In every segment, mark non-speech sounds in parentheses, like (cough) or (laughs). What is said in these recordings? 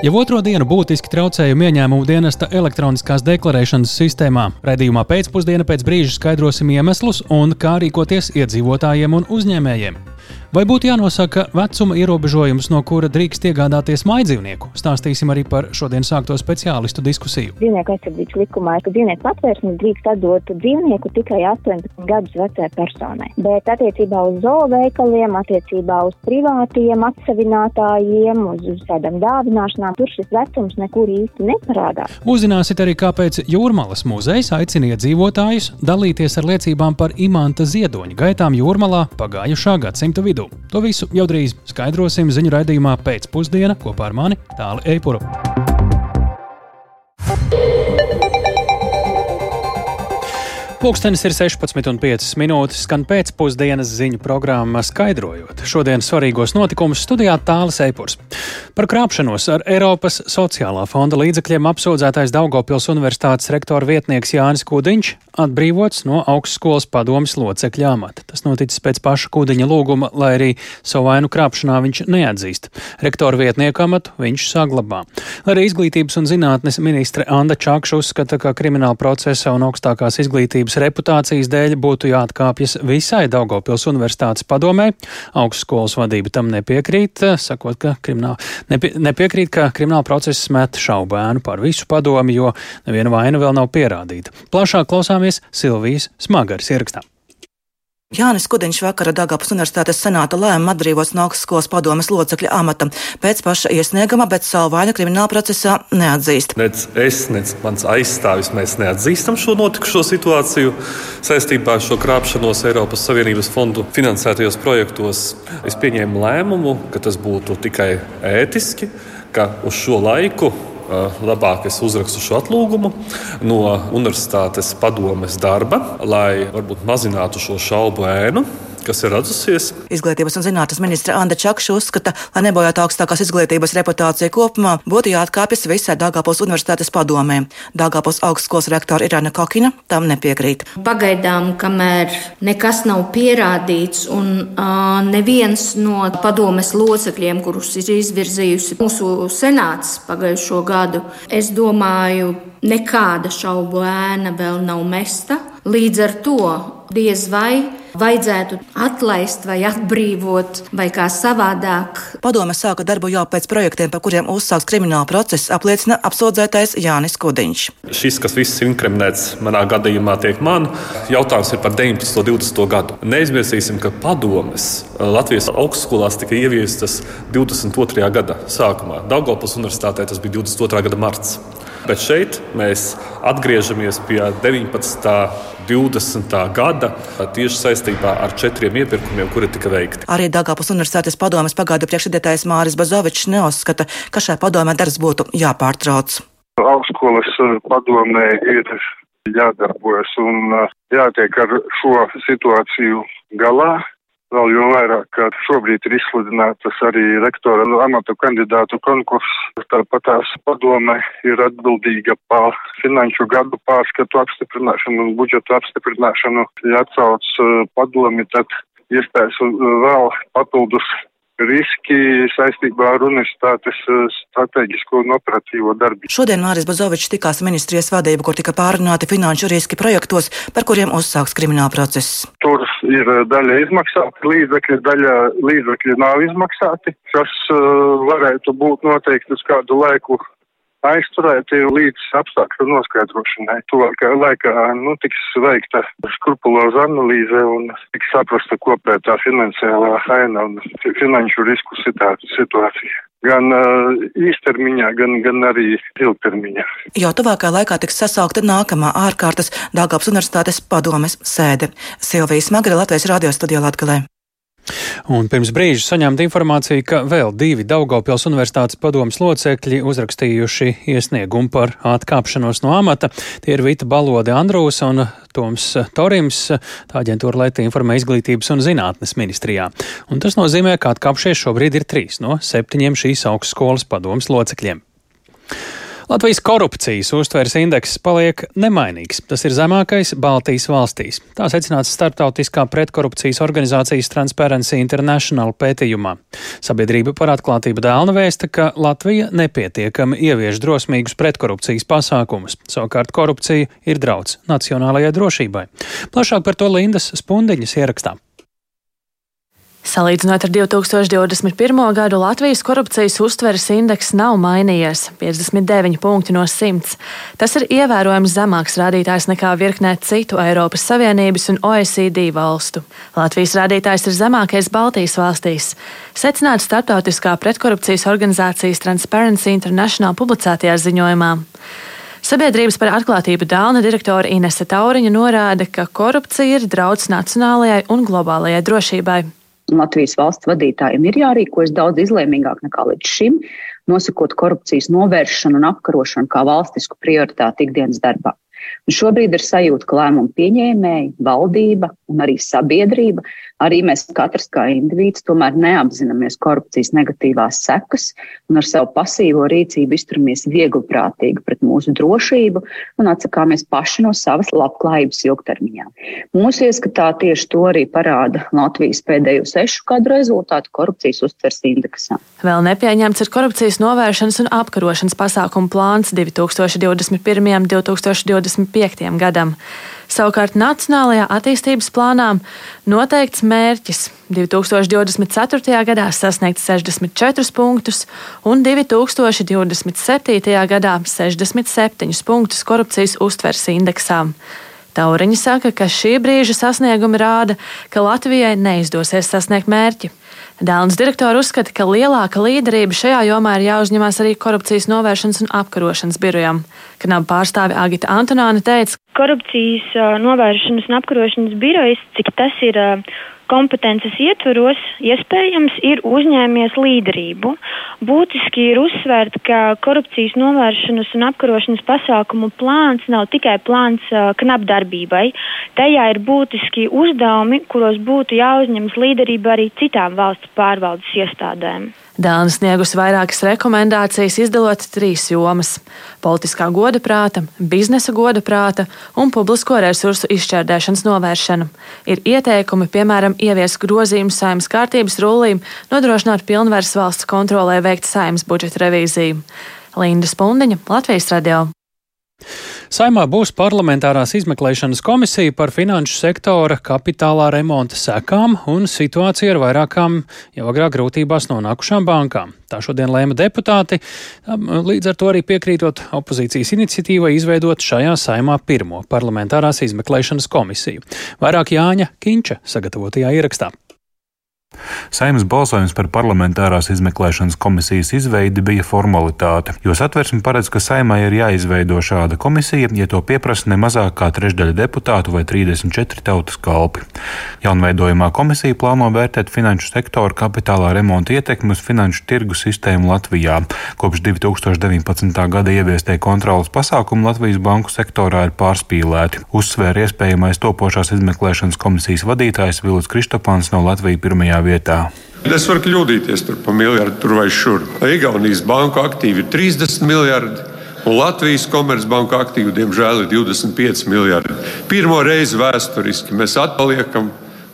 Jau otro dienu būtiski traucējumi ieņēmumu dienesta elektroniskās deklarēšanas sistēmā. Radījumā pēcpusdienā pēc brīža skaidrosim iemeslus un kā rīkoties iedzīvotājiem un uzņēmējiem. Vai būtu jānosaka vecuma ierobežojums, no kura drīkst iegādāties maidzīvnieku? Stāstīsim arī par šodien sākto speciālistu diskusiju. Dzīvnieku aizsardzības likumā ir, ka dzīvnieku patvērsni drīkst atdot dzīvnieku tikai 18 gadus vecai personai. Bet attiecībā uz zooveikaliem, attiecībā uz privātiem atsevinātājiem, uz, uz tādām dāvināšanām, tur šis vecums nekur īsti neparādās. Uzzināsiet arī, kāpēc Jūrmalas muzejs aicina iedzīvotājus dalīties ar liecībām par imanta ziedoņa gaitām Jūrmalā pagājušā gadsimta vidū vidū. To visu jau drīz skaidrosim ziņu raidījumā pēcpusdienā kopā ar mani Tāli Eipuru. Pūkstens ir 16,5 minūtes, skan pēcpusdienas ziņu programma skaidrojot šodienas svarīgos notikumus studijā Tāles Eipurs. Par krāpšanos ar Eiropas sociālā fonda līdzekļiem apsūdzētais Daugopils Universitātes rektora vietnieks Jānis Kudiņš atbrīvots no augstskolas padomas locekļa amata. Tas noticis pēc paša Kudiņa lūguma, lai arī savu vainu krāpšanā viņš neatzīst. Rektora vietnieku amatu viņš saglabā. Arī izglītības un zinātnes ministre Anda Čakša uzskata, ka krimināla procesa un augstākās izglītības reputācijas dēļ būtu jāatkāpjas visai Daugopils Universitātes padomē. Augstskolas vadība tam nepiekrīt, sakot, ka krimināla nepie, nepiekrīt, ka krimināla process met šaubēnu par visu padomi, jo neviena vaina vēl nav pierādīta. Plašāk klausāmies Silvijas Smagaras ierakstā. Jānis Kudiņš vakara Dāngāpas Universitātes senāta lēma atbrīvots no augstskolas padomes locekļa amata pēc paša iesnieguma, bet savu vainu krimināla procesā neatzīst. Nec es, nec mans aizstāvis, mēs neatzīstam šo notikušo situāciju saistībā ar šo krāpšanos Eiropas Savienības fondu finansētajos projektos. Es pieņēmu lēmumu, ka tas būtu tikai ētiski, ka uz šo laiku labāk es uzrakstu šo atlūgumu no universitātes padomes darba, lai varbūt mazinātu šo šaubu ēnu kas ir radusies. Izglītības un zinātnes ministra Anna Čakša uzskata, lai nebojātu augstākās izglītības reputāciju kopumā, būtu jāatkāpjas visai Dāngāpils universitātes padomē. Dāngāpils augstskolas rektora Irāna Kokina tam nepiekrīt. Pagaidām, kamēr nekas nav pierādīts un uh, neviens no padomes locekļiem, kurus ir izvirzījusi mūsu senāts pagājušo gadu, es domāju, nekāda šaubu ēna vēl nav mesta. Līdz ar to diez vai vajadzētu atlaist vai atbrīvot vai kā savādāk. Padome sāka darbu jau pēc projektiem, par kuriem uzsāks krimināla process, apliecina apsūdzētais Jānis Kudiņš. Šis, kas viss ir inkriminēts manā gadījumā, tiek man. Jautājums ir par 19. un 20. gadu. Neizmirsīsim, ka padomes Latvijas augstskolās tika ieviestas 22. gada sākumā. Daugopils universitātē tas bija 22. gada marts. Bet šeit mēs atgriežamies pie 19. 20. gada tieši saistībā ar četriem iepirkumiem, kuri tika veikti. Arī Dāngāpils Universitātes padomes pagaidu priekšsēdētājs Māris Bazovičs neuzskata, ka šai padomē darbs būtu jāpārtrauc. Augstskolas padomē ir jādarbojas un jātiek ar šo situāciju galā. Vēl jau vairāk, ka šobrīd ir izsludinātas arī rektora amatu kandidātu konkurss. Tāpat tās padome ir atbildīga par finanšu gadu pārskatu apstiprināšanu un budžetu apstiprināšanu. Ja atsauc eh, padomi, tad iespējas vēl papildus riski saistībā ar universitātes eh, strateģisko un operatīvo darbību. Šodien Māris Bazovičs tikās ministrijas vadību, kur tika pārunāti finanšu riski projektos, par kuriem uzsāks krimināla process. Tur ir eh, daļa izmaksāta līdzekļi, daļa līdzekļi nav izmaksāti, kas uh, varētu būt noteikti uz kādu laiku aizturēti līdz apstākļu noskaidrošanai. Tuvākajā laikā nu, tiks veikta skrupuloza analīze un tiks saprasta kopētā finansiālā aina un finanšu risku situācija gan uh, īstermiņā, gan, gan arī ilgtermiņā. Jau tuvākā laikā tiks sasaukta nākamā ārkārtas Dāngāpas Universitātes padomes sēde. Silvijas Magre Latvijas radio studijā Latgalē. Un pirms brīža saņemta informācija, ka vēl divi Daugopils Universitātes padomas locekļi uzrakstījuši iesniegumu par atkāpšanos no amata. Tie ir Vita Balode Andrūs un Toms Torims. Tā aģentūra Latvija informē izglītības un zinātnes ministrijā. Un tas nozīmē, ka atkāpšies šobrīd ir trīs no septiņiem šīs augstskolas padomas locekļiem. Latvijas korupcijas uztveres indeks paliek nemainīgs. Tas ir zemākais Baltijas valstīs. Tā secināts starptautiskā pretkorupcijas organizācijas Transparency International pētījumā. Sabiedrība par atklātību dēlna vēsta, ka Latvija nepietiekami ievieš drosmīgus pretkorupcijas pasākumus. Savukārt korupcija ir drauds nacionālajai drošībai. Plašāk par to Lindas Spundiņas ierakstā. Salīdzinot ar 2021. gadu, Latvijas korupcijas uztveres indeks nav mainījies - 59 punkti no 100. Tas ir ievērojams zemāks rādītājs nekā virknē citu Eiropas Savienības un OECD valstu. Latvijas rādītājs ir zemākais Baltijas valstīs. Secināts starptautiskā pretkorupcijas organizācijas Transparency International publicētajā ziņojumā. Sabiedrības par atklātību Dāna direktore Inese Tauriņa norāda, ka korupcija ir drauds nacionālajai un globālajai drošībai. Latvijas valsts vadītājiem ir jārīkojas daudz izlēmīgāk nekā līdz šim, nosakot korupcijas novēršanu un apkarošanu kā valstisku prioritāti ikdienas darbā. Un šobrīd ir sajūta, ka lēmumu pieņēmēji, valdība un arī sabiedrība, arī mēs katrs kā indivīds, tomēr neapzināmies korupcijas negatīvās sekas un ar savu pasīvo rīcību izturamies viegliprātīgi pret mūsu drošību un atsakāmies paši no savas labklājības ilgtermiņā. Mūsu ieskatā tieši to arī parāda Latvijas pēdējo sešu gadu rezultātu korupcijas uztvers indeksā. Vēl nepieņemts ir korupcijas novēršanas un apkarošanas pasākumu plāns 2021. un 2025. gadam. Savukārt Nacionālajā attīstības plānā noteikts mērķis 2024. gadā sasniegt 64 punktus un 2027. gadā 67 punktus korupcijas uztvers indeksā. Tauriņa saka, ka šī brīža sasniegumi rāda, ka Latvijai neizdosies sasniegt mērķi. Dēlnes direktori uzskata, ka lielāka līderība šajā jomā ir jāuzņemās arī korupcijas novēršanas un apkarošanas birojam. Kanāla pārstāve Agita Antonāne teica, korupcijas novēršanas un apkarošanas birojas, cik tas ir kompetences ietvaros, iespējams, ir uzņēmies līderību. Būtiski ir uzsvērt, ka korupcijas novēršanas un apkarošanas pasākumu plāns nav tikai plāns knapdarbībai. Tajā ir būtiski uzdevumi, kuros būtu jāuzņemas līderība arī citām valsts pārvaldes iestādēm. Dāna sniegusi vairākas rekomendācijas, izdalot trīs jomas - politiskā goda prāta, biznesa goda prāta un publisko resursu izšķērdēšanas novēršana. Ir ieteikumi, piemēram, ievies grozījumu saimnes kārtības rullīm, nodrošināt pilnvērs valsts kontrolē veikt saimnes budžeta revīziju. Linda Spundiņa, Latvijas radio. Saimā būs parlamentārās izmeklēšanas komisija par finanšu sektora kapitālā remonta sekām un situāciju ar vairākām jau agrāk grūtībās nonākušām bankām. Tā šodien lēma deputāti, līdz ar to arī piekrītot opozīcijas iniciatīvai izveidot šajā saimā pirmo parlamentārās izmeklēšanas komisiju. Vairāk Jāņa Kinča sagatavotajā ierakstā. Saimnes balsojums par parlamentārās izmeklēšanas komisijas izveidi bija formalitāte, jo satversme paredz, ka saimai ir jāizveido šāda komisija, ja to pieprasa ne mazāk kā trešdaļa deputātu vai 34 tautas kalpi. Jaunveidojumā komisija plāno vērtēt finanšu sektoru kapitālā remonta ietekmi uz finanšu tirgu sistēmu Latvijā. Kopš 2019. gada ieviestie kontrolas pasākumi Latvijas banku sektorā ir pārspīlēti, uzsvēra iespējamais topošās izmeklēšanas komisijas vadītājs Vilis Kristopans no Latvijas pirmajā vietā. Es varu kļūdīties tur pa miljardu, tur vai šur. Igaunijas banku aktīvi ir 30 miljardi. Un Latvijas komercbanka aktīvi, diemžēl, ir 25 miljardi. Pirmo reizi vēsturiski mēs atpaliekam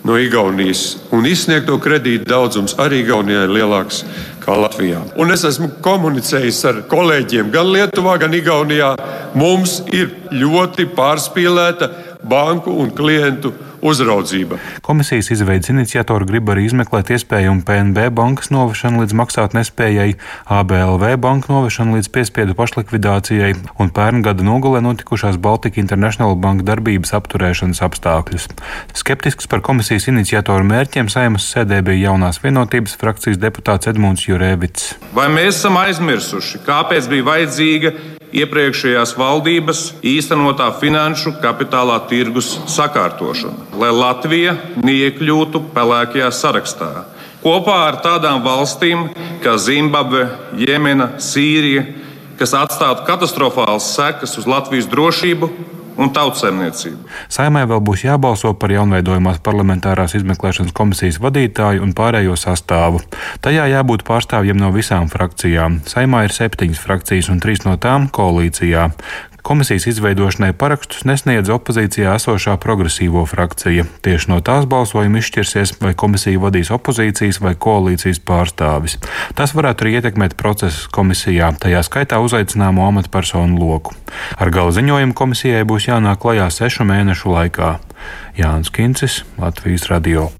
no Igaunijas, un izsniegto kredītu daudzums arī Igaunijai ir lielāks kā Latvijā. Un es esmu komunicējis ar kolēģiem gan Lietuvā, gan Igaunijā. Mums ir ļoti pārspīlēta banku un klientu uzraudzība. Komisijas izveidas iniciatori grib arī izmeklēt iespējumu PNB bankas novešanu līdz maksāt nespējai, ABLV banku novešanu līdz piespiedu pašlikvidācijai un pērn gada nogalē notikušās Baltika International banka darbības apturēšanas apstākļus. Skeptisks par komisijas iniciatoru mērķiem saimas sēdē bija jaunās vienotības frakcijas deputāts Edmunds Jurēvits. Vai mēs esam aizmirsuši, kāpēc bija vajadzīga iepriekšējās valdības īstenotā finanšu kapitālā tirgus sakārtošana, lai Latvija neiekļūtu pelēkajā sarakstā. Kopā ar tādām valstīm kā Zimbabve, Jemena, Sīrija, kas atstātu katastrofālas sekas uz Latvijas drošību un tautsēmniecību. Saimē vēl būs jābalso par jaunveidojumās parlamentārās izmeklēšanas komisijas vadītāju un pārējo sastāvu. Tajā jābūt pārstāvjiem no visām frakcijām. Saimā ir septiņas frakcijas un trīs no tām koalīcijā. Komisijas izveidošanai parakstus nesniedz opozīcijā esošā progresīvo frakcija. Tieši no tās balsojuma izšķirsies, vai komisiju vadīs opozīcijas vai koalīcijas pārstāvis. Tas varētu arī ietekmēt procesus komisijā, tajā skaitā uzaicināmo amatpersonu loku. Ar gala ziņojumu komisijai būs jānāk klajā sešu mēnešu laikā. Jānis Kincis, Latvijas Radio.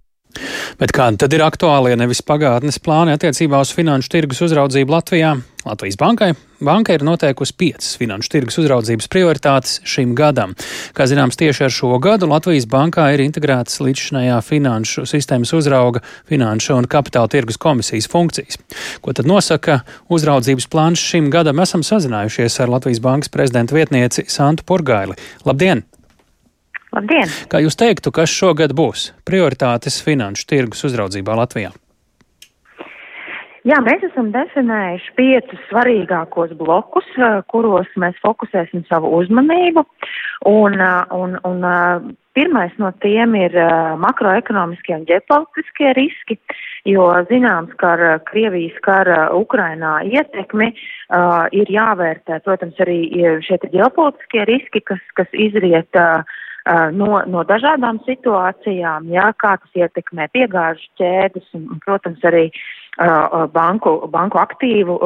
Bet kādi tad ir aktuālie, nevis pagātnes plāni attiecībā uz finanšu tirgus uzraudzību Latvijā? Latvijas bankai banka ir noteikusi piecas finanšu tirgus uzraudzības prioritātes šim gadam. Kā zināms, tieši ar šo gadu Latvijas bankā ir integrētas līdzšinējā finanšu sistēmas uzrauga, finanšu un kapitāla tirgus komisijas funkcijas. Ko tad nosaka uzraudzības plāns šim gadam? Esam sazinājušies ar Latvijas bankas prezidenta vietnieci Santu Purgaili. Labdien! Labdien! Kā jūs teiktu, kas šogad būs prioritātes finanšu tirgus uzraudzībā Latvijā? Jā, mēs esam definējuši piecus svarīgākos blokus, kuros mēs fokusēsim savu uzmanību. Un, un, un pirmais no tiem ir makroekonomiskie un ģeopolitiskie riski, jo zināms, ka ar Krievijas kara Ukrainā ietekmi uh, ir jāvērtē, protams, arī šie ģeopolitiskie riski, kas, kas izriet. Uh, no, no dažādām situācijām, jā, kā tas ietekmē piegāžu ķēdes un, protams, arī uh, banku, banku aktīvu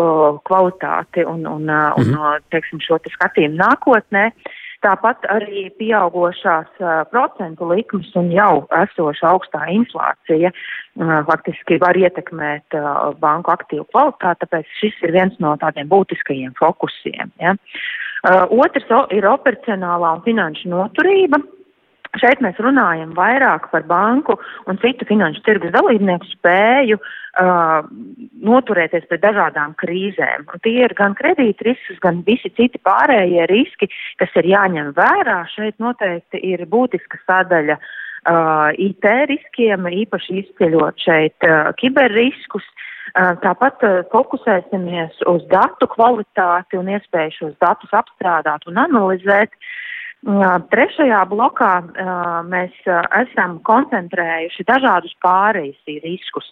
kvalitāti un, un, un mm. teiksim, šo te skatījumu nākotnē. Tāpat arī pieaugošās procentu likmes un jau esoša augstā inflācija faktiski var ietekmēt banku aktīvu kvalitāti, tāpēc šis ir viens no tādiem būtiskajiem fokusiem. Ja. Otrs ir operacionālā un finanšu noturība. Šeit mēs runājam vairāk par banku un citu finanšu tirgus dalībnieku spēju uh, noturēties pret dažādām krīzēm. Un tie ir gan kredīt risks, gan visi citi pārējie riski, kas ir jāņem vērā. Šeit noteikti ir būtiska sadaļa uh, IT riskiem, īpaši izceļot šeit uh, kiberriskus. Tāpat fokusēsimies uz datu kvalitāti un iespēju šos datus apstrādāt un analizēt. Trešajā blokā mēs esam koncentrējuši dažādus pārejas riskus.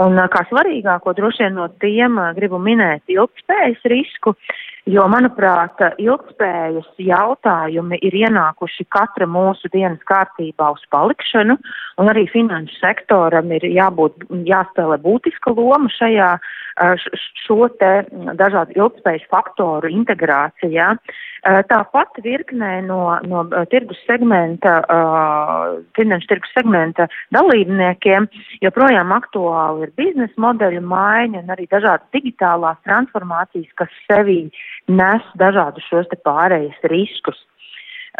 Un kā svarīgāko droši vien no tiem gribu minēt ilgspējas risku, jo, manuprāt, ilgspējas jautājumi ir ienākuši katra mūsu dienas kārtībā uz palikšanu, un arī finanšu sektoram ir jābūt, jāspēlē būtiska loma šajā šo te dažādu ilgspējas faktoru integrācijā. Tāpat virknē no, no tirgus segmenta, uh, finanšu tirgus segmenta dalībniekiem joprojām aktuāli ir biznesa modeļu maiņa un arī dažādas digitālās transformācijas, kas sevī nes dažādus šos te pārējais riskus.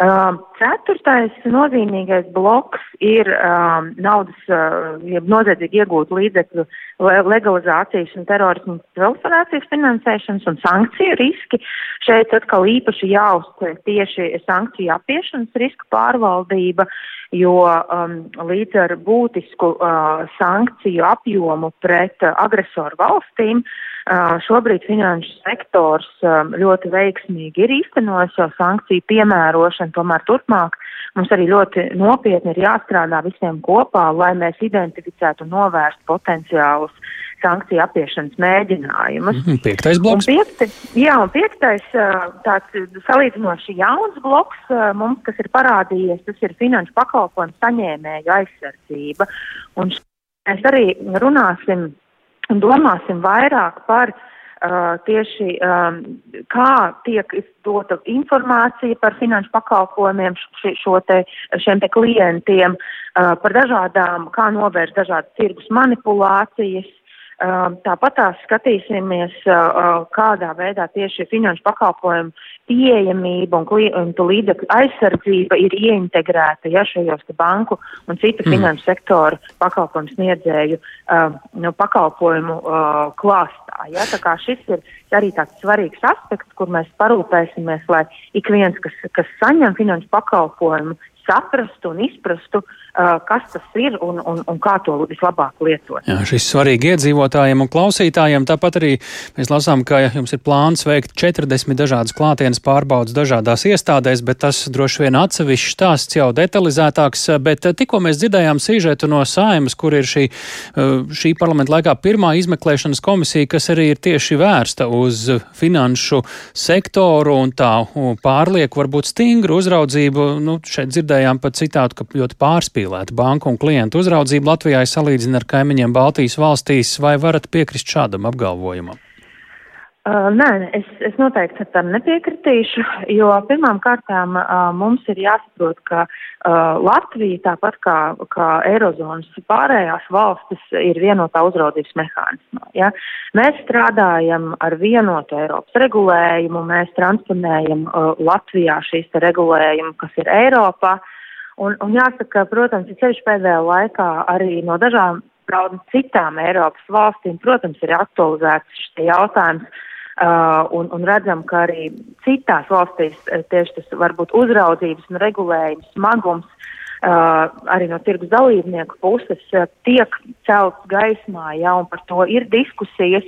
Uh, ceturtais nozīmīgais bloks ir um, naudas, uh, noziedzīgi iegūt līdzekļu legalizācijas un terorismu profilācijas finansēšanas un sankciju riski. Šeit atkal īpaši jāuztver tieši sankciju apiešanas riska pārvaldība, jo um, līdz ar būtisku uh, sankciju apjomu pret uh, agresoru valstīm uh, Šobrīd finanšu sektors ļoti veiksmīgi ir īstenojis jau sankciju piemērošanu, tomēr turpmāk mums arī ļoti nopietni ir jāstrādā visiem kopā, lai mēs identificētu un novērstu potenciālus sankciju apiešanas mēģinājumus. Mm -hmm, piektais bloks. Un piekti, jā, un piektais tāds salīdzinoši jauns bloks mums, kas ir parādījies, tas ir finanšu pakalpojumu saņēmēju aizsardzība. Un mēs arī runāsim un domāsim vairāk par uh, tieši um, kā tiek dota informācija par finanšu pakalpojumiem š, šo te, šiem te klientiem, uh, par dažādām, kā novērst dažādas tirgus manipulācijas, tāpat tās skatīsimies, kādā veidā tieši finanšu pakalpojumu pieejamība un klientu līdzekļu aizsardzība ir ieintegrēta ja, šajos banku un citu mm. finanšu sektoru pakalpojumu sniedzēju uh, no pakalpojumu uh, klāstā. Ja. Šis ir arī tāds svarīgs aspekts, kur mēs parūpēsimies, lai ik viens, kas, kas saņem finanšu pakalpojumu, saprastu un izprastu, uh, kas tas ir un, un, un kā to vislabāk lietot. Jā, šis svarīgi iedzīvotājiem un klausītājiem. Tāpat arī mēs lasām, ka jums ir plāns veikt 40 dažādas klātienes pārbaudas dažādās iestādēs, bet tas droši vien atsevišķs stāsts jau detalizētāks. Bet tikko mēs dzirdējām sīžetu no saimas, kur ir šī, šī parlamenta laikā pirmā izmeklēšanas komisija, kas arī ir tieši vērsta uz finanšu sektoru un tā pārlieku varbūt stingru uzraudzību. Nu, šeit dzirdējām pat citātu, ka ļoti pārspīlēta banku un klientu uzraudzība Latvijā ir salīdzina ar kaimiņiem Baltijas valstīs. Vai varat piekrist šādam apgalvojumam? Uh, nē, es, es noteikti tam nepiekritīšu, jo pirmām kārtām uh, mums ir jāsaprot, ka uh, Latvija, tāpat kā, kā Eirozonas pārējās valstis, ir vienotā uzraudzības mehānismā. Ja? Mēs strādājam ar vienotu Eiropas regulējumu, mēs transponējam uh, Latvijā šīs regulējumu, kas ir Eiropā. Un, un jāsaka, protams, ir ceļš pēdējā laikā arī no dažām citām Eiropas valstīm, protams, ir aktualizēts šis jautājums Uh, un, un redzam, ka arī citās valstīs uh, tieši tas varbūt uzraudzības un regulējums smagums uh, arī no tirgus dalībnieku puses uh, tiek celts gaismā, ja, un par to ir diskusijas.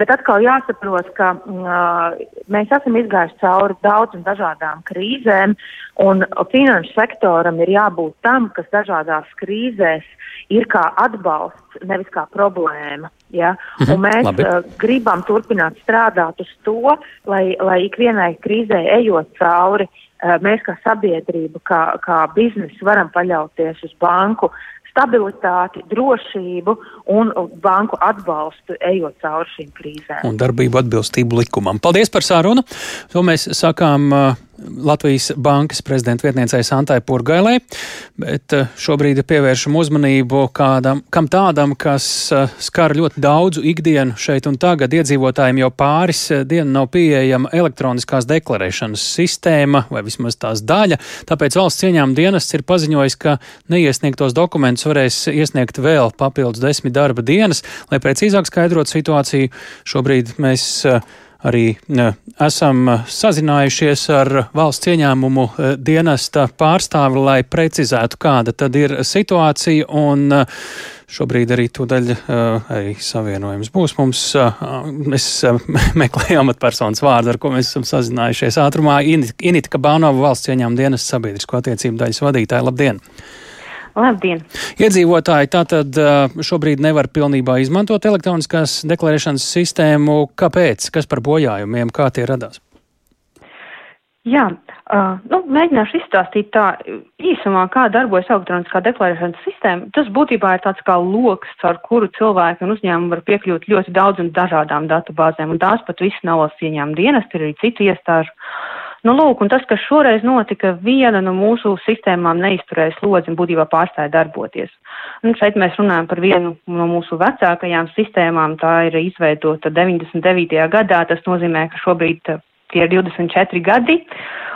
Bet atkal jāsaprot, ka uh, mēs esam izgājuši cauri daudzām dažādām krīzēm, un finanšu sektoram ir jābūt tam, kas dažādās krīzēs ir kā atbalsts, nevis kā problēma. Ja? Mhm, un mēs labi. uh, gribam turpināt strādāt uz to, lai, lai ikvienai krīzē ejot cauri, uh, mēs kā sabiedrība, kā, kā biznesa varam paļauties uz banku stabilitāti, drošību un banku atbalstu, ejot cauri šīm krīzēm. Un darbību atbilstību likumam. Paldies par sarunu! To mēs sakām. Uh, Latvijas bankas prezidenta vietniecei Santai Purgailē, bet eh, šobrīd pievēršam uzmanību kādam, kam tādam, kas eh, skar ļoti daudzu ikdienu šeit un tagad. Iedzīvotājiem jau pāris eh, dienu nav pieejama elektroniskās deklarēšanas sistēma vai vismaz tās daļa, tāpēc valsts cieņām dienests ir paziņojis, ka neiesniegtos dokumentus varēs iesniegt vēl papildus desmit darba dienas, lai precīzāk skaidrotu situāciju. Šobrīd mēs arī esam sazinājušies ar valsts ieņēmumu e, dienesta pārstāvi, lai precizētu, kāda tad ir situācija. Un, e, Šobrīd arī tūdaļ arī savienojums būs. Mums, mēs (laughs) meklējām amatpersonas vārdu, ar ko mēs esam sazinājušies ātrumā. Inita Kabānova valsts ieņēmuma dienas sabiedrisko attiecību daļas vadītāja. Labdien! Labdien! Iedzīvotāji tātad šobrīd nevar pilnībā izmantot elektroniskās deklarēšanas sistēmu. Kāpēc? Kas par bojājumiem? Kā tie radās? Jā, uh, nu, mēģināšu izstāstīt tā īsumā, kā darbojas elektroniskā deklarēšanas sistēma. Tas būtībā ir tāds kā loks, ar kuru cilvēki un uzņēmumi var piekļūt ļoti daudz un dažādām datubāzēm, un tās pat viss nav valsts ieņēmuma dienesti, ir arī citi iestāžu. Nu, lūk, un tas, kas šoreiz notika, viena no mūsu sistēmām neizturēja slodzi un būtībā pārstāja darboties. Un šeit mēs runājam par vienu no mūsu vecākajām sistēmām. Tā ir izveidota 99. gadā. Tas nozīmē, ka šobrīd uh, tie ir 24 gadi.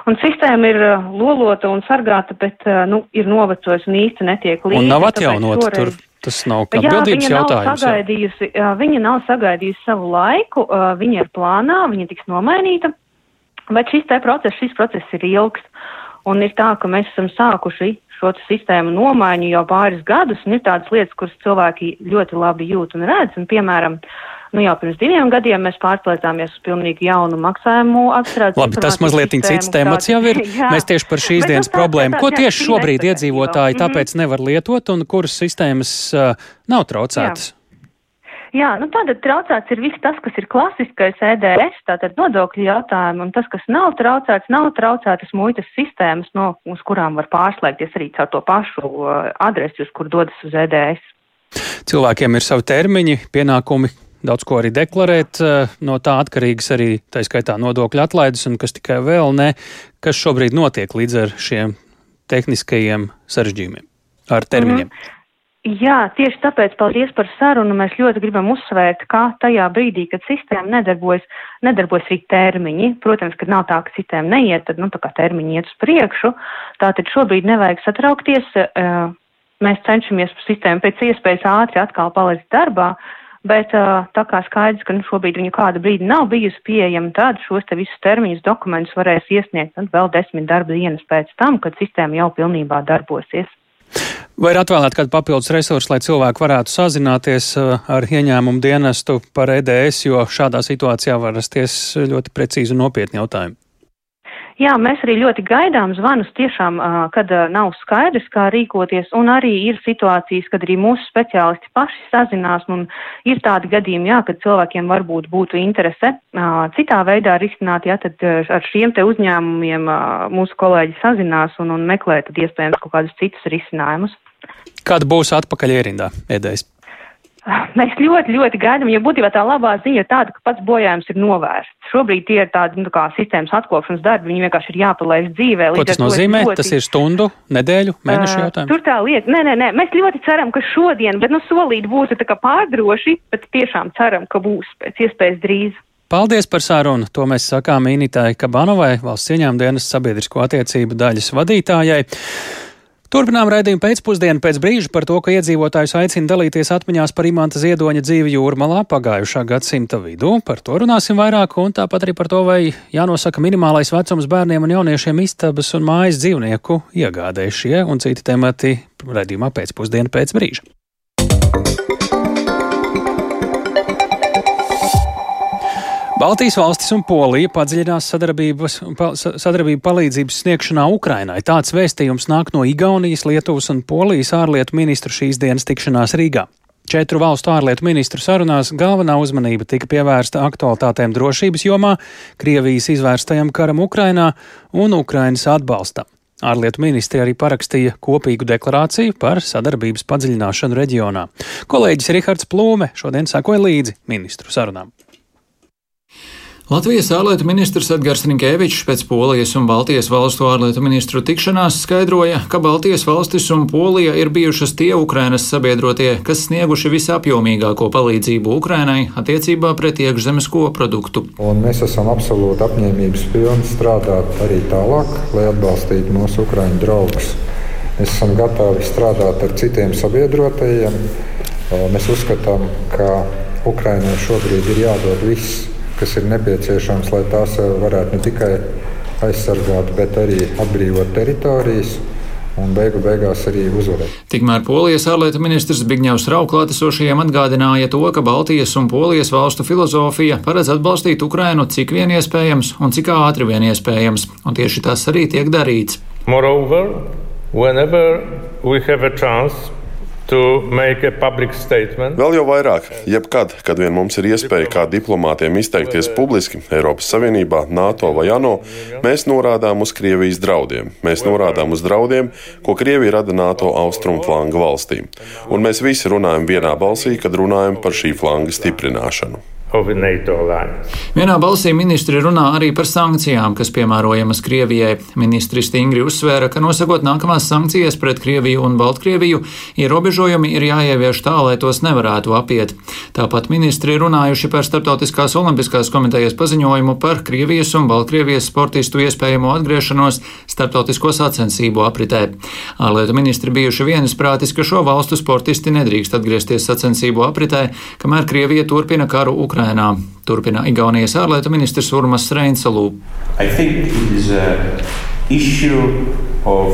Un sistēma ir uh, lolota un sargāta, bet uh, nu, ir novecojusi un īsti netiek līdzi. Un nav atjaunota tur. Tas nav kā bildības jautājums. Sagaidījusi, viņa nav sagaidījusi savu laiku, viņa ir plānā, viņa tiks nomainīta. Bet šis process, šis process ir ilgs. Un ir tā, ka mēs esam sākuši šo sistēmu nomaiņu jau pāris gadus, un ir tādas lietas, kuras cilvēki ļoti labi jūt un redz. Un, piemēram, nu jau pirms diviem gadiem mēs pārslēdzāmies uz pilnīgi jaunu maksājumu apstrādes. Labi, tas mazliet cits temats jau ir. (laughs) Jā. Mēs tieši par šīs dienas problēmu. Ko tieši šobrīd iedzīvotāji tāpēc nevar lietot un kuras sistēmas uh, nav traucētas? Jā. Jā, nu tātad traucēts ir viss tas, kas ir klasiskais EDS, tātad nodokļu jautājumi, un tas, kas nav traucēts, nav traucētas muitas sistēmas, no, uz kurām var pārslēgties arī caur to pašu uh, adresi, uz kur dodas uz EDS. Cilvēkiem ir savi termiņi, pienākumi, daudz ko arī deklarēt, uh, no tā atkarīgas arī tā skaitā nodokļu atlaides un kas tikai vēl ne, kas šobrīd notiek līdz ar šiem tehniskajiem sarežģījumiem ar termiņiem. Mm -hmm. Jā, tieši tāpēc paldies par sarunu. Mēs ļoti gribam uzsvērt, ka tajā brīdī, kad sistēma nedarbojas, nedarbojas arī termiņi. Protams, kad nav tā, ka sistēma neiet, tad, nu, tā kā termiņi iet uz priekšu. Tātad šobrīd nevajag satraukties. Mēs cenšamies sistēmu pēc iespējas ātri atkal palaist darbā, bet tā kā skaidrs, ka nu, šobrīd viņa kādu brīdi nav bijusi pieejama, tad šos te visus termiņus dokumentus varēs iesniegt vēl desmit darba dienas pēc tam, kad sistēma jau pilnībā darbosies. Vai ir atvēlēta kāda papildus resursa, lai cilvēki varētu sazināties ar ieņēmumu dienestu par EDS, jo šādā situācijā var rasties ļoti precīzi un nopietni jautājumi? Jā, mēs arī ļoti gaidām zvanus tiešām, kad nav skaidrs, kā rīkoties, un arī ir situācijas, kad arī mūsu speciālisti paši sazinās, un ir tādi gadījumi, jā, kad cilvēkiem varbūt būtu interese citā veidā risināt, jā, tad ar šiem te uzņēmumiem mūsu kolēģi sazinās un, un meklē tad iespējams kaut kādus citus risinājumus. Kāda būs atpakaļ ierindā, ēdējs? (laughs) Mēs ļoti, ļoti gaidām, jo būtībā tā labā ziņa ir tāda, ka pats bojājums ir novērsts. Šobrīd tie ir tādi nu, kā sistēmas atkopšanas darbi, viņi vienkārši ir jāpalaiž dzīvē. Ko tas nozīmē? Ļoti... Tas ir stundu, nedēļu, mēnešu jautājums? Uh, tur tā lieta, nē, nē, nē, mēs ļoti ceram, ka šodien, bet nu solīt būtu tā kā pārdroši, bet tiešām ceram, ka būs pēc iespējas drīz. Paldies par sarunu. To mēs sakām Initai Kabanovai, valsts ieņēmuma dienas sabiedrisko attiecību daļas vadītājai. Turpinām raidījumu pēcpusdienu pēc brīža par to, ka iedzīvotājus aicina dalīties atmiņās par imanta ziedoņa dzīvi jūrmalā pagājušā gadsimta vidū. Par to runāsim vairāk, un tāpat arī par to, vai jānosaka minimālais vecums bērniem un jauniešiem istabas un mājas dzīvnieku iegādē šie un citi temati raidījumā pēcpusdienu pēc brīža. Baltijas valstis un Polija padziļinās sadarbību palīdzības sniegšanā Ukrainai. Tāds vēstījums nāk no Igaunijas, Lietuvas un Polijas ārlietu ministru šīs dienas tikšanās Rīgā. Četru valstu ārlietu ministru sarunās galvenā uzmanība tika pievērsta aktualitātēm drošības jomā, Krievijas izvērstajam karam Ukrainā un Ukrainas atbalstam. Ārlietu ministri arī parakstīja kopīgu deklarāciju par sadarbības padziļināšanu reģionā. Kolēģis Rihards Plūme šodien sekoja līdzi ministru sarunām. Latvijas ārlietu ministrs Edgars Rinkēvičs pēc Polijas un Baltijas valstu ārlietu ministru tikšanās skaidroja, ka Baltijas valstis un Polija ir bijušas tie Ukrainas sabiedrotie, kas snieguši visapjomīgāko palīdzību Ukrainai attiecībā pret iekšzemes koproduktu. Un mēs esam absolūti apņēmības pilni strādāt arī tālāk, lai atbalstītu mūsu Ukraiņu draugus. Mēs esam gatavi strādāt ar citiem sabiedrotajiem. Mēs uzskatām, ka Ukraiņai šobrīd ir jādod viss kas ir nepieciešams, lai tās eh, varētu ne tikai aizsargāt, bet arī atbrīvot teritorijas un beigu beigās arī uzvarēt. Tikmēr Polijas ārlietu ministrs Bigņevs Rauklātesošajiem atgādināja to, ka Baltijas un Polijas valstu filozofija paredz atbalstīt Ukrainu cik vien iespējams un cik ātri vien iespējams, un tieši tas arī tiek darīts. Moreover, whenever we have a chance Vēl jau vairāk, jebkad, kad vien mums ir iespēja kā diplomātiem izteikties publiski Eiropas Savienībā, NATO vai ANO, mēs norādām uz Krievijas draudiem. Mēs norādām uz draudiem, ko Krievija rada NATO austrumu flanga valstīm. Un mēs visi runājam vienā balsī, kad runājam par šī flanga stiprināšanu. Vienā balsī ministri runā arī par sankcijām, kas piemērojamas Krievijai. Ministri stingri uzsvēra, ka nosakot nākamās sankcijas pret Krieviju un Baltkrieviju, ierobežojumi ir jāievieš tā, lai tos nevarētu apiet. Tāpat ministri runājuši par Startautiskās olimpiskās komitejas paziņojumu par Krievijas un Baltkrievijas sportistu iespējamo atgriešanos starptautisko sacensību apritē. Ārlietu ministri bijuši vienisprātis, ka šo valstu sportisti nedrīkst atgriezties sacensību apritē, kamēr Krievija turpina karu Ukrainā. Ukrainā. Turpina Igaunijas ārlietu ministrs Urmas Reinsalū. Uh,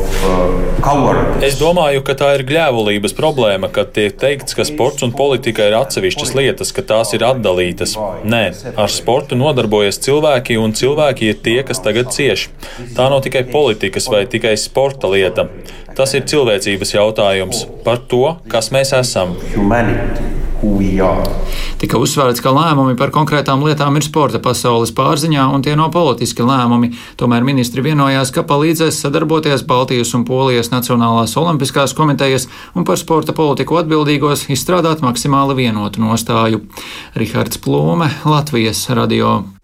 es domāju, ka tā ir gļēvulības problēma, kad tiek teikts, ka sports un politika ir atsevišķas lietas, ka tās ir atdalītas. Nē, ar sportu nodarbojas cilvēki, un cilvēki ir tie, kas tagad cieš. Tā nav tikai politikas vai tikai sporta lieta. Tas ir cilvēcības jautājums par to, kas mēs esam. Humanity. Tika uzsvērts, ka lēmumi par konkrētām lietām ir sporta pasaules pārziņā un tie nav politiski lēmumi. Tomēr ministri vienojās, ka palīdzēs sadarboties Baltijas un Polijas Nacionālās olimpiskās komitejas un par sporta politiku atbildīgos izstrādāt maksimāli vienotu nostāju. Rihards Plūme, Latvijas radio.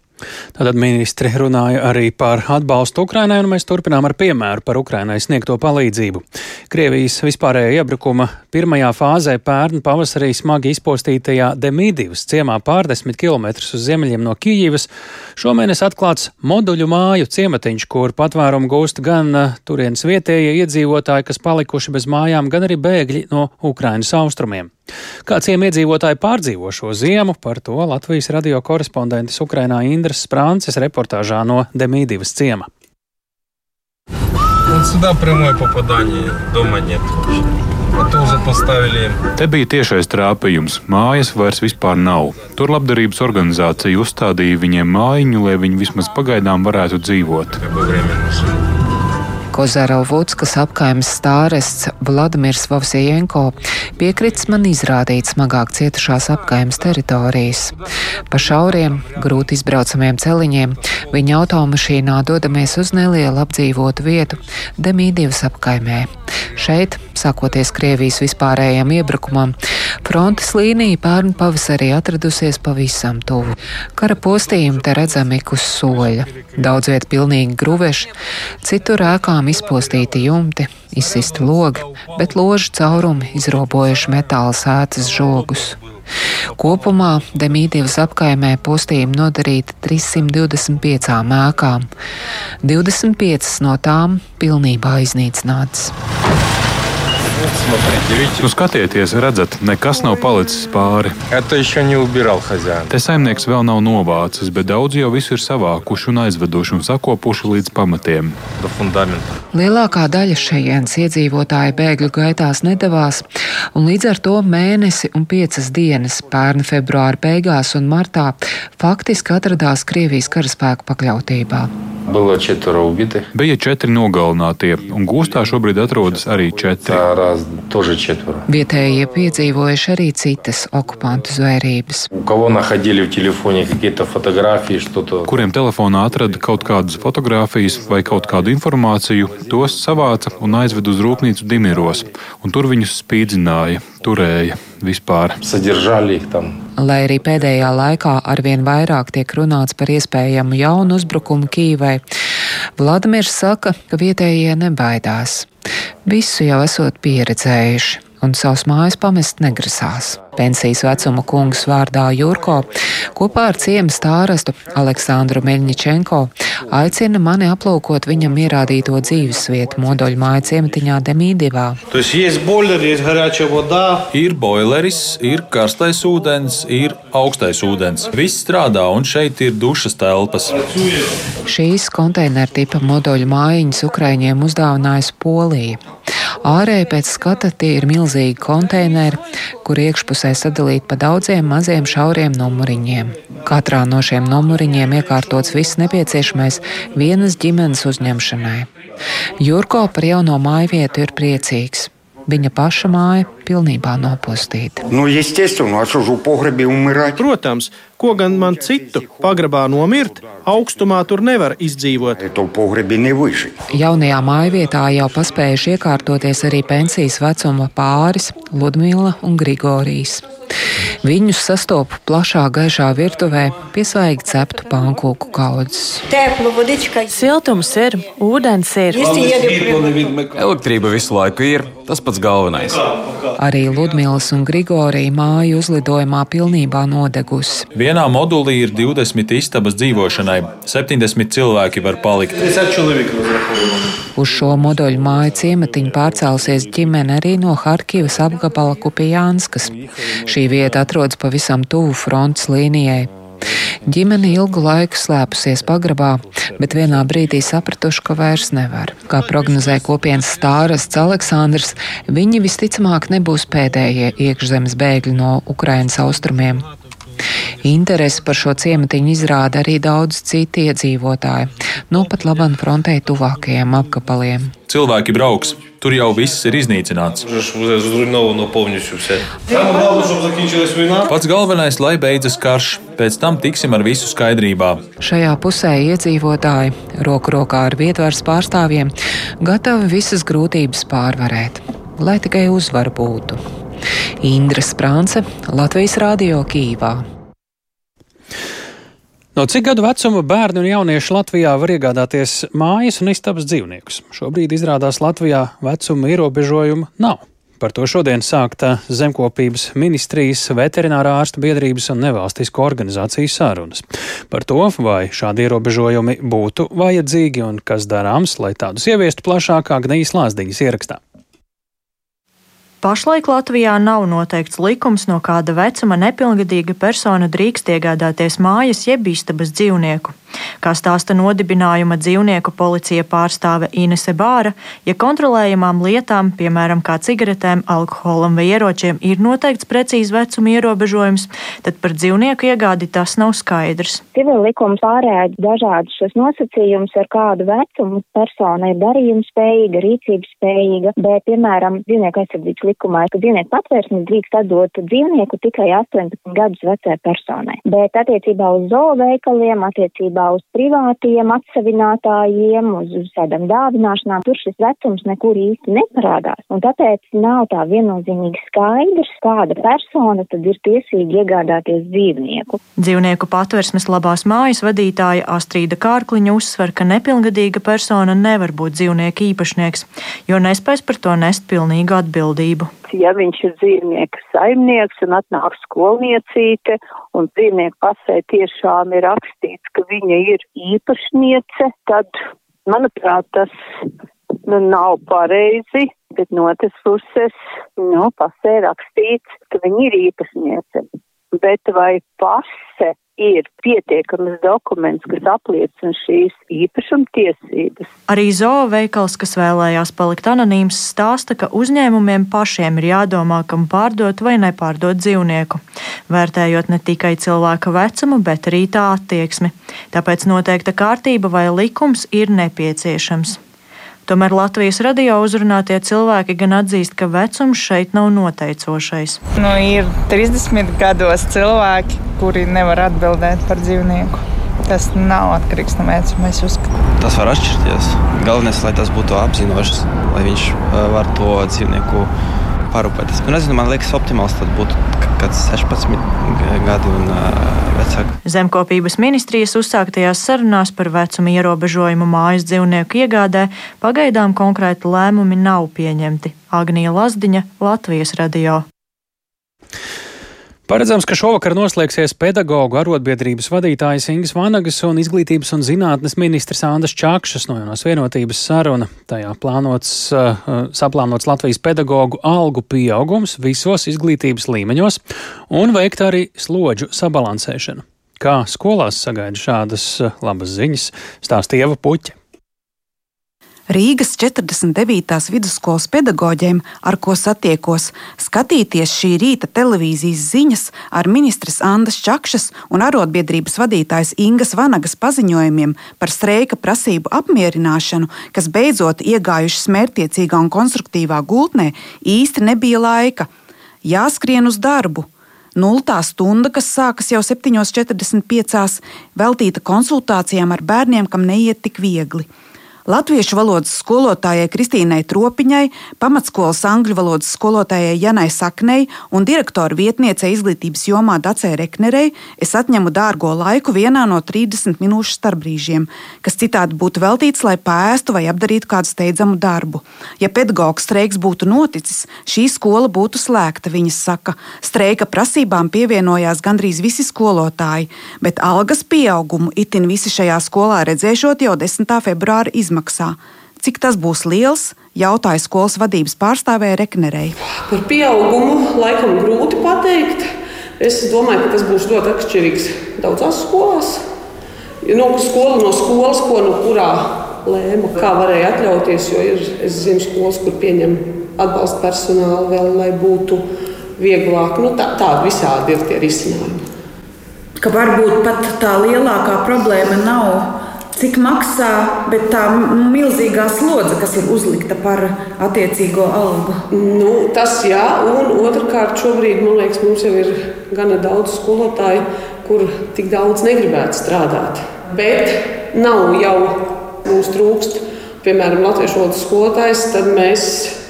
Tātad ministri runāja arī par atbalstu Ukrainai, un mēs turpinām ar piemēru par Ukrainai sniegto palīdzību. Krievijas vispārējā iebrukuma pirmajā fāzē pērn pavasarī smagi izpostītajā Demīdivas ciemā pārdesmit km uz ziemeļiem no Kijivas šomēnes atklāts moduļu māju ciematiņš, kur patvērumu gūst gan eh, turienes vietējie iedzīvotāji, kas palikuši bez mājām, gan arī bēgļi no Ukrainas austrumiem. Kā ciem iedzīvotāji pārdzīvo šo ziemu, par to Latvijas radio korespondentes Ukrainā Indras Sprānces reportāžā no Demīdivas ciema. Вот сюда прямое попадание, дома нет вообще. Te bija tiešais trāpījums. Mājas vairs vispār nav. Tur labdarības organizācija uzstādīja viņiem mājiņu, lai viņi vismaz pagaidām varētu dzīvot. Kozarovūtskas apkaimes stārests Vladimirs Vovsijenko piekritis man izrādīt smagāk cietušās apkaimes teritorijas. Pa šauriem, grūti izbraucamiem celiņiem viņa automašīnā dodamies uz nelielu apdzīvotu vietu Demīdivas apkaimē. Šeit, sākoties Krievijas vispārējiem iebrukumam, frontes līnija pērn pavasarī atradusies pavisam tuvu. Kara postījumi te redzami uz soļa. Daudz viet pilnīgi gruveši, citur ēkām izpostīti jumti, izsisti logi, bet ložu caurumi izrobojuši metāla sētas žogus. Kopumā Demīdijas apkaimē postījumi nodarīti 325 ēkām, 25 no tām pilnībā iznīcinātas. Nu, skatieties, redzat, nekas nav palicis pāri. Te saimnieks vēl nav novācis, bet daudz jau visu ir savākuši un aizveduši un sakopuši līdz pamatiem. Lielākā daļa šejienes iedzīvotāji bēgļu gaitās nedavās, un līdz ar to mēnesi un piecas dienas pērn februāra beigās un martā faktiski atradās Krievijas karaspēku pakļautībā. Bija četri nogalinātie, un gūstā šobrīd atrodas arī četri. Vietējie piedzīvojuši arī citas okupantu zvērības. Kuriem telefonā atrada kaut kādas fotogrāfijas vai kaut kādu informāciju, tos savāca un aizveda uz rūpnīcu Dimiros, un tur viņus spīdzināja, turēja vispār. Lai arī pēdējā laikā arvien vairāk tiek runāts par iespējamu jaunu uzbrukumu Kīvai, Vladimirs saka, ka vietējie nebaidās. Visu jau esot pieredzējuši un savus mājas pamest negrasās. Pensijas vecuma kungs vārdā Jurko kopā ar ciemu stārastu Aleksandru Meļņičenko aicina mani aplūkot viņam ierādīto dzīvesvietu modoļu māju ciematiņā Demīdivā. Ir boileris, ir karstais ūdens, ir augstais ūdens. Viss strādā, un šeit ir dušas telpas. Šīs konteineru tipa modoļu mājiņas Ukraiņiem uzdāvinājusi Polija. Ārēji pēc skata tie ir milzīgi konteineri, kur iekšpusē sadalīti pa daudziem maziem šauriem numuriņiem. Katrā no šiem numuriņiem iekārtots viss nepieciešamais vienas ģimenes uzņemšanai. Jurko par jauno māju vietu ir priecīgs. Viņa paša māja pilnībā nopostīta. Nu, Protams, ko gan man citu pagrabā nomirt, augstumā tur nevar izdzīvot. Jaunajā mājvietā jau paspējuši iekārtoties arī pensijas vecuma pāris Ludmila un Grigorijs. Viņus sastopu plašā gaišā virtuvē pie svaigi ceptu pankūku kaudzes. Siltums ir, ūdens ir. Elektrība visu laiku ir tas pats galvenais. Arī Ludmīlas un Grigorija māja uzlidojumā pilnībā nodegusi. Vienā modulī ir 20 istabas dzīvošanai, 70 cilvēki var palikt. Uz šo moduļu māju ciematiņu pārcēlusies ģimene arī no Harkivas apgabala Kupijānskas. Šī vieta atrodas pavisam tuvu frontes līnijai. Ģimene ilgu laiku slēpusies pagrabā, bet vienā brīdī sapratuši, ka vairs nevar. Kā prognozē kopienas stārasts Aleksandrs, viņi visticamāk nebūs pēdējie iekšzemes bēgļi no Ukrainas austrumiem. Interesi par šo ciematiņu izrāda arī daudz citu iedzīvotāju, no pat labam frontē tuvākajiem apgabaliem. Cilvēki brauks, tur jau viss ir iznīcināts. Pats galvenais, lai beidzas karš, pēc tam tiksim ar visu skaidrībā. Šajā pusē iedzīvotāji, roku rokā ar vietvaras pārstāvjiem, gatavi visas grūtības pārvarēt, lai tikai uzvar būtu. Indra Sprānce, Latvijas Rādio Kīvā. No cik gadu vecuma bērni un jaunieši Latvijā var iegādāties mājas un istabas dzīvniekus? Šobrīd izrādās Latvijā vecuma ierobežojuma nav. Par to šodien sākta Zemkopības ministrijas, veterinārā ārsta biedrības un nevalstisko organizāciju sarunas. Par to, vai šādi ierobežojumi būtu vajadzīgi un kas darāms, lai tādus ieviestu plašākā Gnijas Lāsdiņas ierakstā. Pašlaik Latvijā nav noteikts likums, no kāda vecuma nepilngadīga persona drīkst iegādāties mājas jeb istabas dzīvnieku. Kā stāsta nodibinājuma dzīvnieku policija pārstāve Inese Bāra, ja kontrolējamām lietām, piemēram, kā cigaretēm, alkoholam vai ieročiem, ir noteikts precīzi vecuma ierobežojums, tad par dzīvnieku iegādi tas nav skaidrs. Civil likums pārēdz dažādus šos nosacījumus, ar kādu vecumu persona ir darījuma spējīga, rīcības spējīga, bet, piemēram, dzīvnieku aizsardzības likumā, ka dzīvnieku patvērsni drīkst atdot dzīvnieku tikai 18 gadus vecai personai. Bet attiecībā uz zooveikaliem, attiecībā uz privātiem atsevinātājiem, uz, uz tādām dāvināšanām, tur šis vecums nekur īsti neparādās. Un tāpēc nav tā viennozīmīgi skaidrs, kāda persona tad ir tiesīga iegādāties dzīvnieku. Dzīvnieku patversmes labās mājas vadītāja Astrīda Kārkliņa uzsver, ka nepilngadīga persona nevar būt dzīvnieku īpašnieks, jo nespēs par to nest pilnīgu atbildību. Ja viņš ir dzīvnieka saimnieks un atnāk skolniecīte, un dzīvnieku pasē tiešām ir rakstīts, ka viņa ir īpašniece, tad, manuprāt, tas nu, nav pareizi, bet no otras puses, nu, pasē rakstīts, ka viņa ir īpašniece. Bet vai pase ir pietiekams dokuments, kas apliecina šīs īpašumtiesības. Arī zooveikals, kas vēlējās palikt anonīms, stāsta, ka uzņēmumiem pašiem ir jādomā, kam pārdot vai nepārdot dzīvnieku, vērtējot ne tikai cilvēka vecumu, bet arī tā attieksmi. Tāpēc noteikta kārtība vai likums ir nepieciešams. Tomēr Latvijas radio uzrunātie cilvēki gan atzīst, ka vecums šeit nav noteicošais. Nu, ir 30 gados cilvēki, kuri nevar atbildēt par dzīvnieku. Tas nav atkarīgs no vecuma. Tas var atšķirties. Galvenais, lai tas būtu apzinošs, lai viņš uh, var to dzīvnieku parūpēties. Nu, nezinu, man liekas, optimāls tad būtu kāds 16 gadi un vecāki. Zemkopības ministrijas uzsāktajās sarunās par vecuma ierobežojumu mājas dzīvnieku iegādē pagaidām konkrēti lēmumi nav pieņemti. Agnija Lazdiņa, Latvijas radio. Paredzams, ka šovakar noslēgsies pedagoģu arotbiedrības vadītājas Ingas Vanagas un izglītības un zinātnes ministrs Andris Čakšas no jaunās vienotības saruna. Tajā plānots, uh, saplānots Latvijas pedagoģu algu pieaugums visos izglītības līmeņos un veikt arī slodžu sabalansēšanu. Kā skolās sagaida šādas uh, labas ziņas, stāsta Ieva Puķa. Rīgas 49. vidusskolas pedagoģiem, ar ko satiekos, skatīties šī rīta televīzijas ziņas ar ministres Andas Čakšas un arotbiedrības vadītājas Ingas Vanagas paziņojumiem par streika prasību apmierināšanu, kas beidzot iegājušas mērķtiecīgā un konstruktīvā gultnē, īsti nebija laika. Jāskrien uz darbu. Nultā stunda, kas sākas jau 7.45, veltīta konsultācijām ar bērniem, kam neiet tik viegli. Latviešu valodas skolotājai Kristīnai Tropiņai, pamatskolas angļu valodas skolotājai Janai Saknei un direktora vietniecei izglītības jomā Dacei Reknerei es atņemu dārgo laiku vienā no 30 minūšu starpbrīžiem, kas citādi būtu veltīts, lai pēstu vai apdarītu kādu steidzamu darbu. Ja pedagoģa streiks būtu noticis, šī skola būtu slēgta, viņas saka. Streika prasībām pievienojās gandrīz visi skolotāji, bet algas pieaugumu itin visi šajā skolā redzēšot jau 10. februāra izmaksā izmaksā. Cik tas būs liels, jautāja skolas vadības pārstāvēja Reknerei. Par pieaugumu laikam grūti pateikt. Es domāju, ka tas būs ļoti atšķirīgs daudzās skolās. No skola no skolas, ko no kurā lēma, kā varēja atļauties. Jo ir, es zinu, skolas, kur pieņem atbalsta personālu vēl, lai būtu vieglāk. Nu, tā, tādi visādi ir tie risinājumi. Ka varbūt pat tā lielākā problēma nav cik maksā, bet tā milzīgā slodze, kas ir uzlikta par attiecīgo algu. Nu, tas jā, un otrkārt, šobrīd man liekas, mums jau ir gana daudz skolotāju, kur tik daudz negribētu strādāt. Bet nav jau mums trūkst piemēram, latviešu valodas skolotājs, tad mēs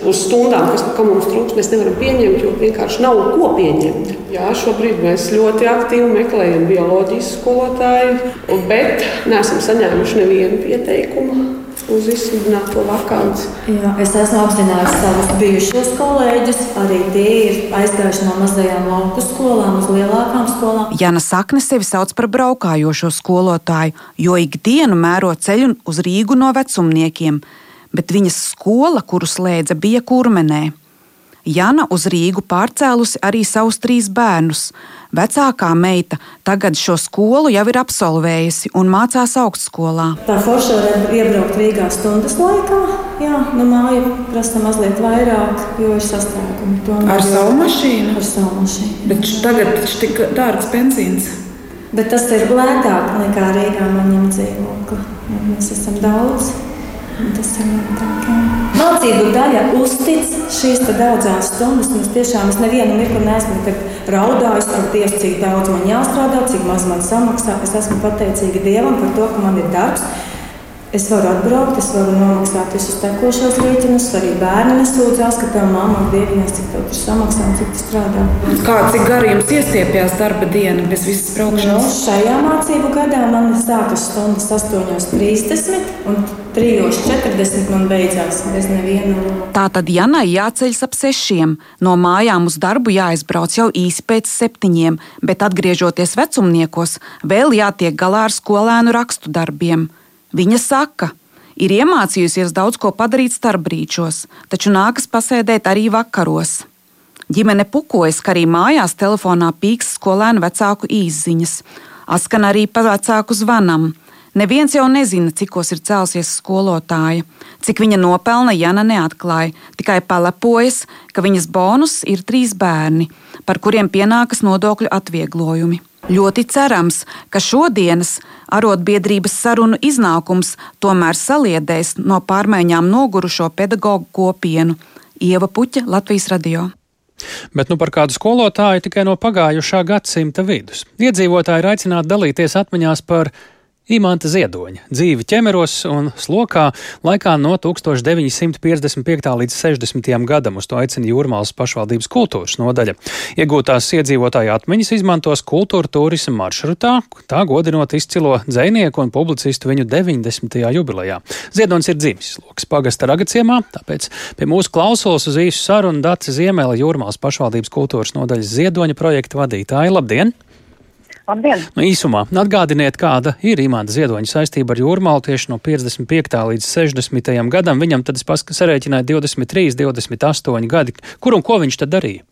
uz stundām, kas mums trūks, mēs nevaram pieņemt, jo vienkārši nav ko pieņemt. Jā, šobrīd mēs ļoti aktīvi meklējam bioloģijas skolotāju, bet neesam saņēmuši nevienu pieteikumu uz izsludināto vakanci. Jā, es esmu apzinājusi savus bijušos kolēģus. Arī tie ir aizgājuši no mazajām lauku skolām uz lielākām skolām. Jana Sakne sevi sauc par braukājošo skolotāju, jo ikdienu mēro ceļu uz Rīgu no vecumniekiem, bet viņas skola, kuru slēdza, bija kurmenē. Jana uz Rīgu pārcēlusi arī savus trīs bērnus. Vecākā meita tagad šo skolu jau ir absolvējusi un mācās augstskolā. Tā forša var iebraukt Rīgā stundas laikā. Jā, no māja prasa mazliet vairāk, jo ir sastrēgumi. Tomēr ar savu mašīnu? Ar savu mašīnu. Bet tagad taču tik dārgs benzīns. Bet tas ir lētāk nekā Rīgā man ņemt dzīvokli. Mēs esam daudz. Tas ir lētāk. Jā. Mācību daļa uztic šīs daudzās stundas. Es tiešām es nevienu mirkli neesmu raudājis par tiesu, cik daudz man jāstrādā, cik maz man samaksā. Es esmu pateicīga Dievam par to, ka man ir darbs. Es varu atbraukt, es varu nomaksāt visus tekošos rēķinus. Arī bērni nesūdzās, ka tā mamma dievinās, cik tev tur samaksā un cik tu strādā. Kā cik gari jums iestiepjas darba diena bez visas braukšanas? Nu, šajā mācību gadā man sākas stundas 8.30 un 3.40 man beidzās bez neviena. Tā tad Janai jāceļas ap sešiem. No mājām uz darbu jāizbrauc jau īsi pēc septiņiem, bet atgriežoties vecumniekos, vēl jātiek galā ar skolēnu rakstu darbiem. Viņa saka, ir iemācījusies daudz ko padarīt starpbrīčos, taču nākas pasēdēt arī vakaros. Ģimene pukojas, ka arī mājās telefonā pīks skolēnu vecāku īsziņas. Askan arī pa vecāku zvanam. Neviens jau nezina, cikos ir cēlusies skolotāja. Cik viņa nopelna, Jana neatklāja, tikai palepojas, ka viņas bonus ir trīs bērni, par kuriem pienākas nodokļu atvieglojumi. Ļoti cerams, ka šodienas arotbiedrības sarunu iznākums tomēr saliedēs no pārmaiņām nogurušo pedagoģu kopienu. Ieva Puķa, Latvijas radio. Bet nu par kādu skolotāju tikai no pagājušā gadsimta vidus. Iedzīvotāji ir aicināti dalīties atmiņās par Imants Ziedoņa dzīvi ķemeros un slokā laikā no 1955. līdz 60. gadam. Uz to aicina Jūrmālas pašvaldības kultūras nodaļa. Iegūtās iedzīvotāju atmiņas izmantos kultūra turisma maršrutā, tā godinot izcilo dzēnieku un publicistu viņu 90. jubilejā. Ziedonis ir dzimis Slokas pagasta ragaciemā, tāpēc pie mūsu klausulas uz īsu sarunu Dace Ziemēla Jūrmālas pašvaldības kultūras nodaļas Ziedoņa projekta vadītāja. Labdien! Labdien! Nu, īsumā atgādiniet, kāda ir Imants Ziedoņa saistība ar Jūrmālu tieši no 55. līdz 60. gadam. Viņam tad es sarēķināju 23, 28 gadi. Kur un ko viņš tad darīja?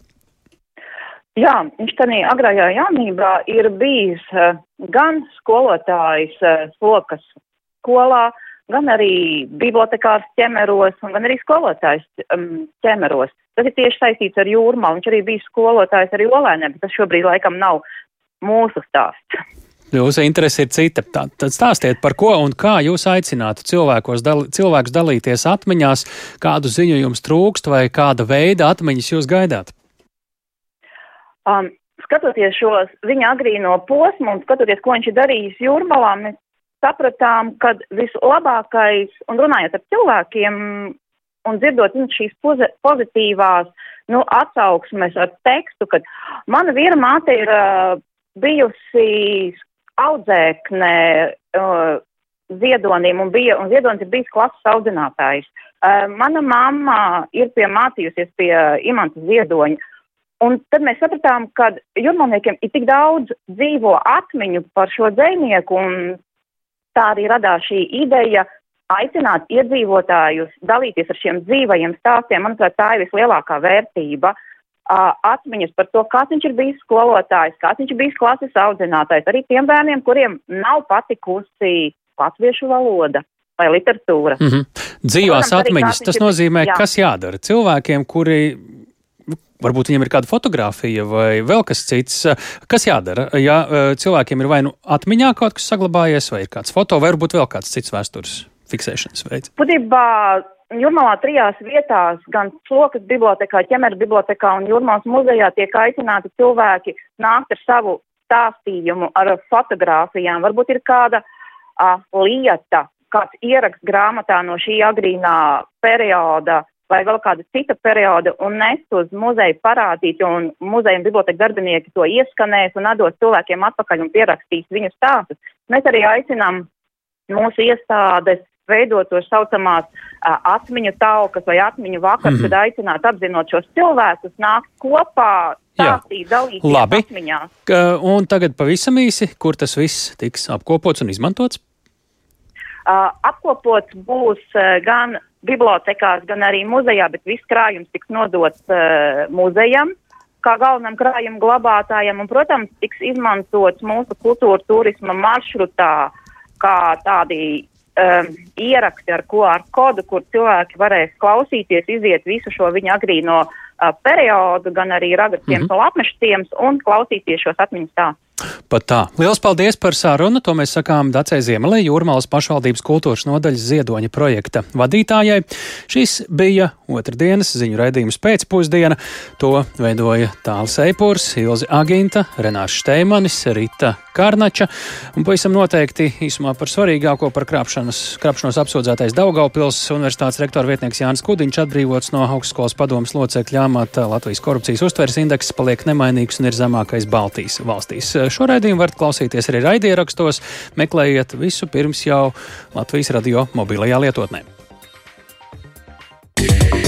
Jā, viņš tādā agrājā jaunībā ir bijis uh, gan skolotājs uh, Slokas skolā, gan arī bibliotekārs ķemeros, un gan arī skolotājs um, ķemeros. Tas ir tieši saistīts ar jūrmālu. Viņš arī bija skolotājs arī Olēnē, bet tas šobrīd laikam nav mūsu stāsts. Jūsu interese ir cita. Tad stāstiet, par ko un kā jūs aicinātu dal, cilvēkus dalīties atmiņās, kādu ziņu jums trūkst vai kāda veida atmiņas jūs gaidāt? Um, skatoties šo viņa agrīno posmu un skatoties, ko viņš ir darījis jūrmalā, mēs sapratām, ka vislabākais, un runājot ar cilvēkiem, un dzirdot šīs pozitīvās nu, atsauksmes ar tekstu, ka mana vīra māte ir uh, bijusi audzēkne uh, Ziedonim un, bija, un Ziedonis ir bijis klases audzinātājs. Uh, mana mamma ir piemācījusies pie Imanta Ziedoņa. Un tad mēs sapratām, ka jūrmalniekiem ir tik daudz dzīvo atmiņu par šo dzēnieku, un tā arī radās šī ideja aicināt iedzīvotājus dalīties ar šiem dzīvajiem stāstiem. Manuprāt, tā ir vislielākā vērtība. Uh, atmiņas par to, kāds viņš ir bijis skolotājs, kāds viņš ir bijis klases audzinātājs, arī tiem bērniem, kuriem nav patikusi latviešu valoda vai literatūra. Mm -hmm. Dzīvās Protams, atmiņas, tas nozīmē, jā. kas jādara cilvēkiem, kuri varbūt viņiem ir kāda fotografija vai vēl kas cits. Kas jādara? Ja cilvēkiem ir vai nu atmiņā kaut kas saglabājies, vai ir kāds foto, vai varbūt vēl kāds cits vēstures fiksēšanas veids? Būtībā Jūrmalā trijās vietās, gan Slokas bibliotekā, ķemeru bibliotekā un Jūrmals muzejā tiek aicināti cilvēki nākt ar savu stāstījumu, ar fotogrāfijām. Varbūt ir kāda a, lieta, kāds ieraksts grāmatā no šī agrīnā perioda vai vēl kāda cita perioda un nest uz muzeju parādīt, un muzeja un biblioteka darbinieki to ieskanēs un atdos cilvēkiem atpakaļ un pierakstīs viņu stāstus. Mēs arī aicinām mūsu iestādes veidot to saucamās uh, atmiņu taukas vai atmiņu vakars, mm -hmm. kad aicināt apzinot šos cilvēkus, nākt kopā, stāstīt, dalīties Labi. atmiņās. K un tagad pavisam īsi, kur tas viss tiks apkopots un izmantots? Uh, apkopots būs uh, gan bibliotekās, gan arī muzejā, bet viss krājums tiks nodots uh, muzejam kā galvenam krājuma glabātājam, un, protams, tiks izmantots mūsu kultūra turisma maršrutā kā tādi um, ieraksti ar QR kodu, kur cilvēki varēs klausīties, iziet visu šo viņa agrīno uh, periodu, gan arī ragatiem mm -hmm. apmeštiem un klausīties šos atmiņas stāstus. Pat tā. Lielas paldies par sarunu. To mēs sakām Dacei Ziemelē, Jūrmālas pašvaldības kultūras nodaļas ziedoņa projekta vadītājai. Šis bija otrdienas ziņu raidījums pēcpusdiena. To veidoja Tāls Eipurs, Ilzi Aginta, Renārs Šteimanis, Rita Karnača. Un pavisam noteikti īsumā par svarīgāko par krāpšanas, krāpšanos apsūdzētais Daugaupils universitātes rektora vietnieks Jānis Kudiņš atbrīvots no augstskolas padomas locekļa amata. Latvijas korupcijas uztveres indeks paliek nemainīgs un ir zemākais Baltijas valstīs. Šo raidījumu varat klausīties arī raidierakstos. Meklējiet visu pirms jau Latvijas radio mobilajā lietotnē. Yeah.